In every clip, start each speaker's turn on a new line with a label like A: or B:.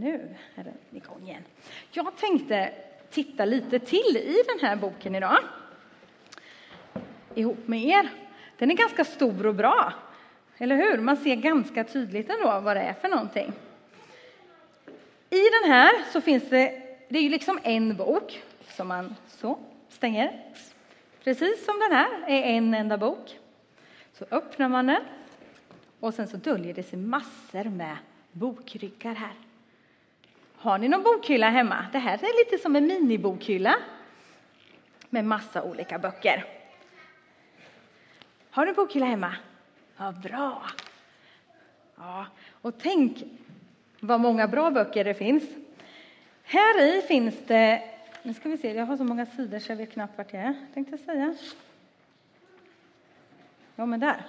A: Nu är den igång igen. Jag tänkte titta lite till i den här boken idag. Ihop med er. Den är ganska stor och bra. Eller hur? Man ser ganska tydligt ändå vad det är för någonting. I den här så finns det, det är ju liksom en bok som man så stänger. Precis som den här är en enda bok. Så öppnar man den och sen så döljer det sig massor med bokryggar här. Har ni någon bokhylla hemma? Det här är lite som en minibokhylla med massa olika böcker. Har du en bokhylla hemma? Ja, bra. Ja, och tänk vad många bra böcker det finns. Här i finns det, nu ska vi se, jag har så många sidor så jag vet knappt vart jag är, tänkte jag säga. Ja, men där.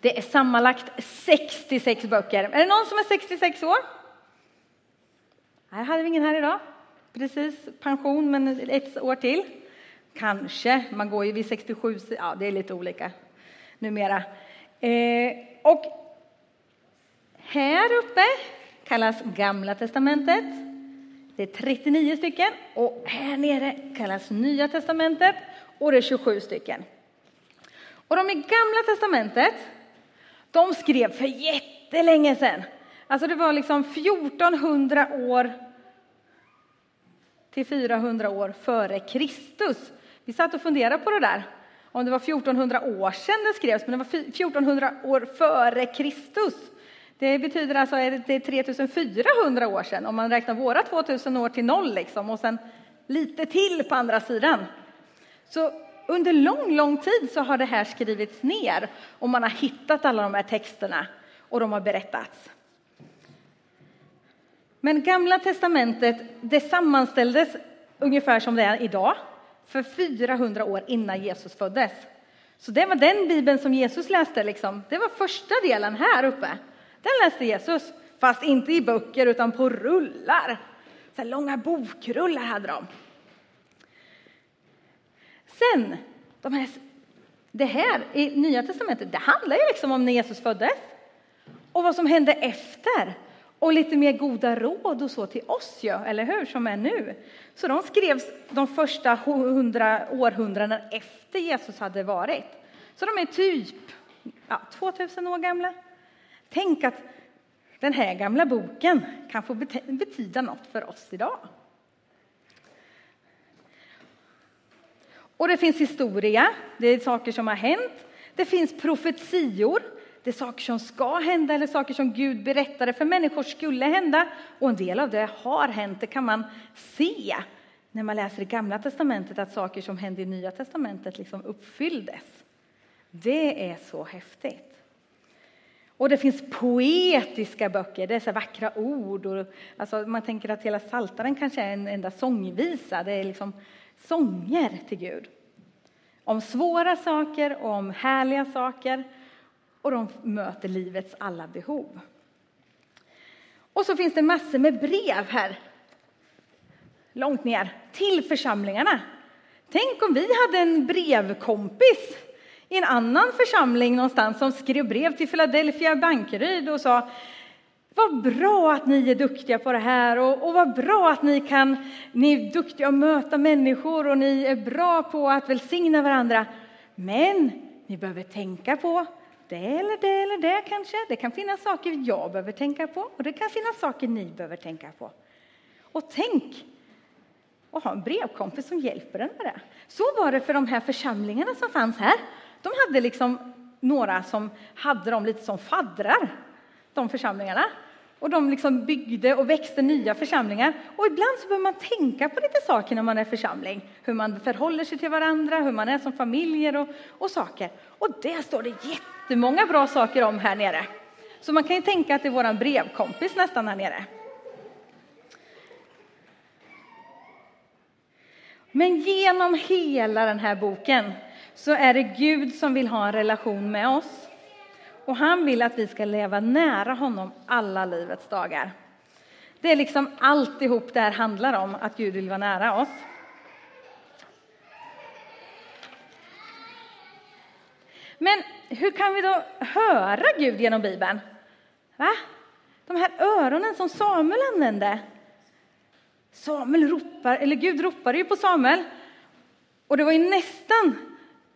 A: Det är sammanlagt 66 böcker. Är det någon som är 66 år? Här hade vi ingen här idag. Precis pension, men ett år till. Kanske. Man går ju vid 67, ja det är lite olika numera. Eh, och här uppe kallas Gamla testamentet. Det är 39 stycken. Och här nere kallas Nya testamentet och det är 27 stycken. Och de i Gamla testamentet, de skrev för jättelänge sedan. Alltså det var liksom 1400 år till 400 år före Kristus. Vi satt och funderade på det där, om det var 1400 år sedan det skrevs, men det var 1400 år före Kristus. Det betyder alltså att det är 3400 år sedan, om man räknar våra 2000 år till noll liksom, och sen lite till på andra sidan. Så under lång, lång tid så har det här skrivits ner och man har hittat alla de här texterna och de har berättats. Men Gamla testamentet, det sammanställdes ungefär som det är idag, för 400 år innan Jesus föddes. Så det var den bibeln som Jesus läste, liksom. det var första delen här uppe. Den läste Jesus, fast inte i böcker utan på rullar. Så långa bokrullar hade de. Sen, de här, det här i Nya testamentet, det handlar ju liksom om när Jesus föddes och vad som hände efter och lite mer goda råd och så till oss, ju, eller hur, som är nu. Så de skrevs de första hundra århundradena efter Jesus hade varit. Så de är typ ja, 2000 år gamla. Tänk att den här gamla boken kan få betyda något för oss idag. Och det finns historia, det är saker som har hänt. Det finns profetior, det är saker som ska hända eller saker som Gud berättade för människor skulle hända. Och en del av det har hänt, det kan man se när man läser i Gamla testamentet att saker som hände i Nya testamentet liksom uppfylldes. Det är så häftigt. Och det finns poetiska böcker, det är så vackra ord. Och, alltså man tänker att hela Saltaren kanske är en enda sångvisa, det är liksom sånger till Gud. Om svåra saker och om härliga saker och de möter livets alla behov. Och så finns det massor med brev här, långt ner, till församlingarna. Tänk om vi hade en brevkompis i en annan församling någonstans som skrev brev till Philadelphia Bankeryd och sa vad bra att ni är duktiga på det här och, och vad bra att ni kan, ni är duktiga att möta människor och ni är bra på att välsigna varandra. Men ni behöver tänka på det eller det eller det kanske. Det kan finnas saker jag behöver tänka på och det kan finnas saker ni behöver tänka på. Och tänk att ha en brevkompis som hjälper en med det. Så var det för de här församlingarna som fanns här. De hade liksom några som hade dem lite som faddrar, de församlingarna. Och de liksom byggde och växte nya församlingar. Och ibland så behöver man tänka på lite saker när man är församling. Hur man förhåller sig till varandra, hur man är som familjer och, och saker. Och det står det jättemånga bra saker om här nere. Så man kan ju tänka att det är våran brevkompis nästan här nere. Men genom hela den här boken så är det Gud som vill ha en relation med oss. Och han vill att vi ska leva nära honom alla livets dagar. Det är liksom alltihop det här handlar om, att Gud vill vara nära oss. Men hur kan vi då höra Gud genom Bibeln? Va? De här öronen som Samuel använde. Samuel ropar, eller Gud ropade ju på Samuel. Och det var ju nästan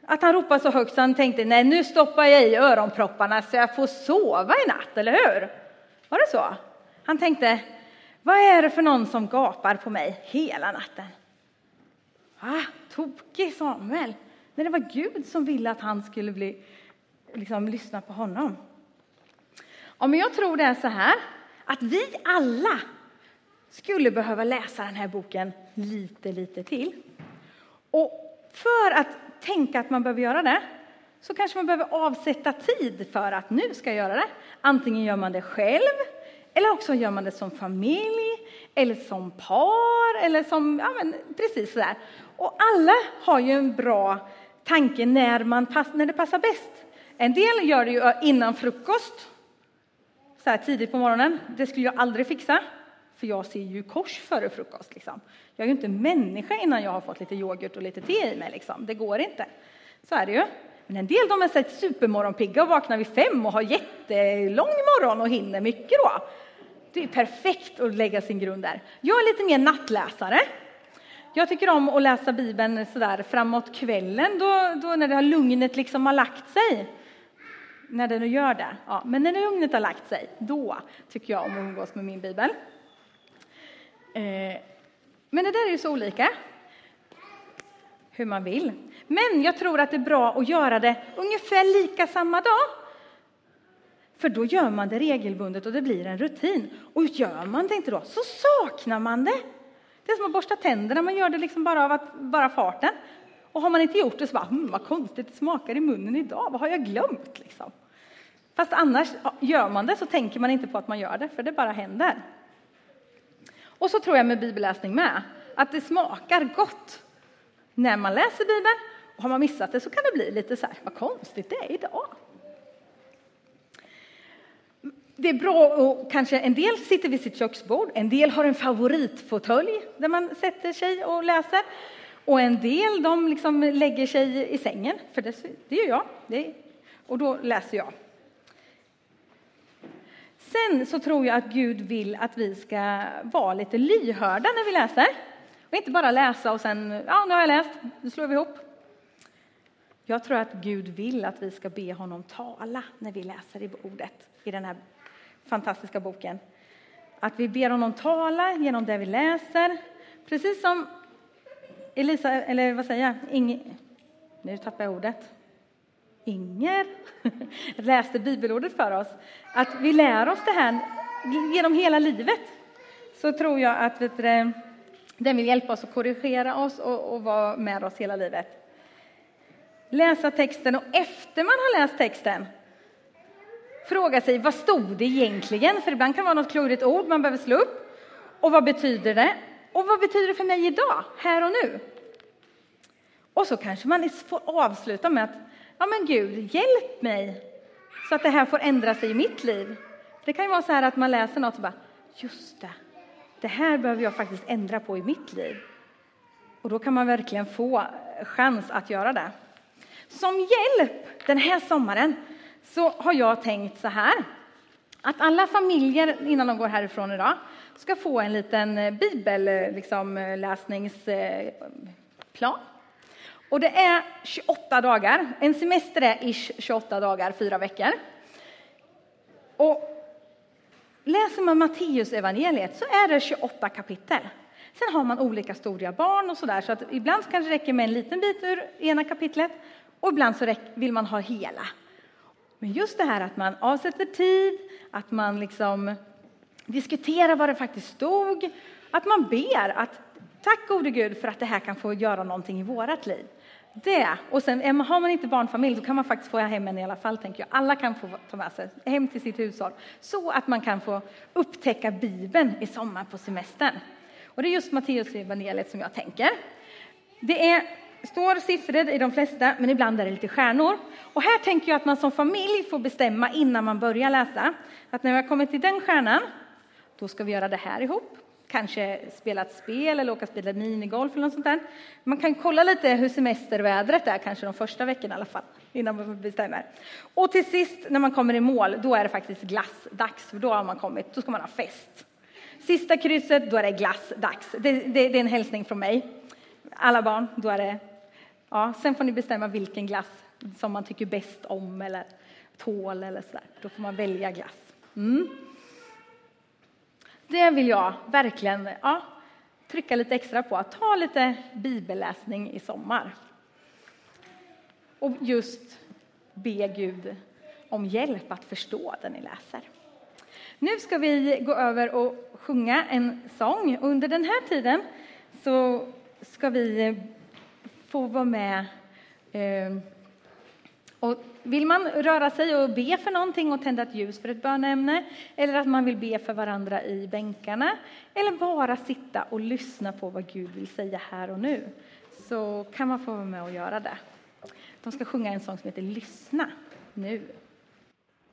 A: att han ropade så högt så han tänkte, nej nu stoppar jag i öronpropparna så jag får sova i natt, eller hur? Var det så? Han tänkte, vad är det för någon som gapar på mig hela natten? Va? tokig Samuel. Nej, det var Gud som ville att han skulle bli, liksom, lyssna på honom. Ja, men jag tror det är så här att vi alla skulle behöva läsa den här boken lite, lite till. Och för att tänka att man behöver göra det så kanske man behöver avsätta tid för att nu ska jag göra det. Antingen gör man det själv eller också gör man det som familj eller som par eller som, ja men precis sådär. Och alla har ju en bra tanke när, man pass, när det passar bäst. En del gör det ju innan frukost, så här tidigt på morgonen. Det skulle jag aldrig fixa, för jag ser ju kors före frukost. Liksom. Jag är ju inte människa innan jag har fått lite yoghurt och lite te i mig. Liksom. Det går inte. Så är det ju. Men en del de är sett supermorgonpigga och vaknar vid fem och har jättelång morgon och hinner mycket då. Det är perfekt att lägga sin grund där. Jag är lite mer nattläsare. Jag tycker om att läsa Bibeln sådär framåt kvällen, då, då när det har lugnet liksom har lagt sig. När det nu gör det. Ja, men när lugnet har lagt sig, då tycker jag om att umgås med min bibel. Eh, men det där är ju så olika hur man vill. Men jag tror att det är bra att göra det ungefär lika samma dag. För då gör man det regelbundet och det blir en rutin. Och gör man det inte då så saknar man det. Det är som att borsta tänderna, man gör det liksom bara av att, bara farten. Och har man inte gjort det så bara, hm, vad konstigt det smakar i munnen idag, vad har jag glömt liksom? Fast annars, gör man det så tänker man inte på att man gör det, för det bara händer. Och så tror jag med bibelläsning med, att det smakar gott när man läser Bibeln. Och har man missat det så kan det bli lite så här, vad konstigt det är idag. Det är bra och kanske en del sitter vid sitt köksbord, en del har en favoritfåtölj där man sätter sig och läser. Och en del de liksom lägger sig i sängen, för det, det gör jag. Det, och då läser jag. Sen så tror jag att Gud vill att vi ska vara lite lyhörda när vi läser. Och inte bara läsa och sen, ja nu har jag läst, nu slår vi ihop. Jag tror att Gud vill att vi ska be honom tala när vi läser i ordet i den här fantastiska boken. Att vi ber honom tala genom det vi läser. Precis som Elisa, eller vad säger jag, Inge, nu tappar jag ordet. Inger läste bibelordet för oss. Att vi lär oss det här genom hela livet. Så tror jag att vet du, den vill hjälpa oss att korrigera oss och, och vara med oss hela livet. Läsa texten och efter man har läst texten fråga sig vad stod det egentligen? För ibland kan det vara något klurigt ord man behöver slå upp. Och vad betyder det? Och vad betyder det för mig idag, här och nu? Och så kanske man får avsluta med att, ja men Gud, hjälp mig så att det här får ändra sig i mitt liv. Det kan ju vara så här att man läser något och bara, just det, det här behöver jag faktiskt ändra på i mitt liv. Och då kan man verkligen få eh, chans att göra det. Som hjälp den här sommaren så har jag tänkt så här att alla familjer innan de går härifrån idag ska få en liten eh, bibelläsningsplan. Liksom, eh, eh, och det är 28 dagar. En semester är ish 28 dagar, fyra veckor. Och läser man Matteus evangeliet så är det 28 kapitel. Sen har man olika stora barn och sådär, så att ibland kanske det räcker med en liten bit ur ena kapitlet och ibland så vill man ha hela. Men just det här att man avsätter tid, att man liksom Diskutera vad det faktiskt stod, att man ber att tack gode Gud för att det här kan få göra någonting i vårat liv. Det, och sen har man inte barnfamilj då kan man faktiskt få hem en i alla fall, tänker jag. Alla kan få ta med sig hem till sitt hushåll så att man kan få upptäcka Bibeln i sommar på semestern. Och det är just Matteus evangeliet som jag tänker. Det är står siffror i de flesta, men ibland är det lite stjärnor. Och här tänker jag att man som familj får bestämma innan man börjar läsa, att när vi har kommit till den stjärnan, då ska vi göra det här ihop. kanske spela ett spel eller åka och spela minigolf eller något sånt där. Man kan kolla lite hur semestervädret är, kanske de första veckorna i alla fall, innan man bestämmer. Och till sist när man kommer i mål, då är det faktiskt glassdags, för då har man kommit, då ska man ha fest. Sista krysset, då är det glassdags. Det, det, det är en hälsning från mig. Alla barn, då är det, ja, sen får ni bestämma vilken glass som man tycker bäst om eller tål eller sådär. Då får man välja glass. Mm. Det vill jag verkligen ja, trycka lite extra på. Ta lite bibelläsning i sommar. Och just be Gud om hjälp att förstå det ni läser. Nu ska vi gå över och sjunga en sång. Under den här tiden så ska vi få vara med eh, och vill man röra sig och be för någonting och tända ett ljus för ett bönämne eller att man vill be för varandra i bänkarna eller bara sitta och lyssna på vad Gud vill säga här och nu så kan man få vara med och göra det. De ska sjunga en sång som heter Lyssna nu.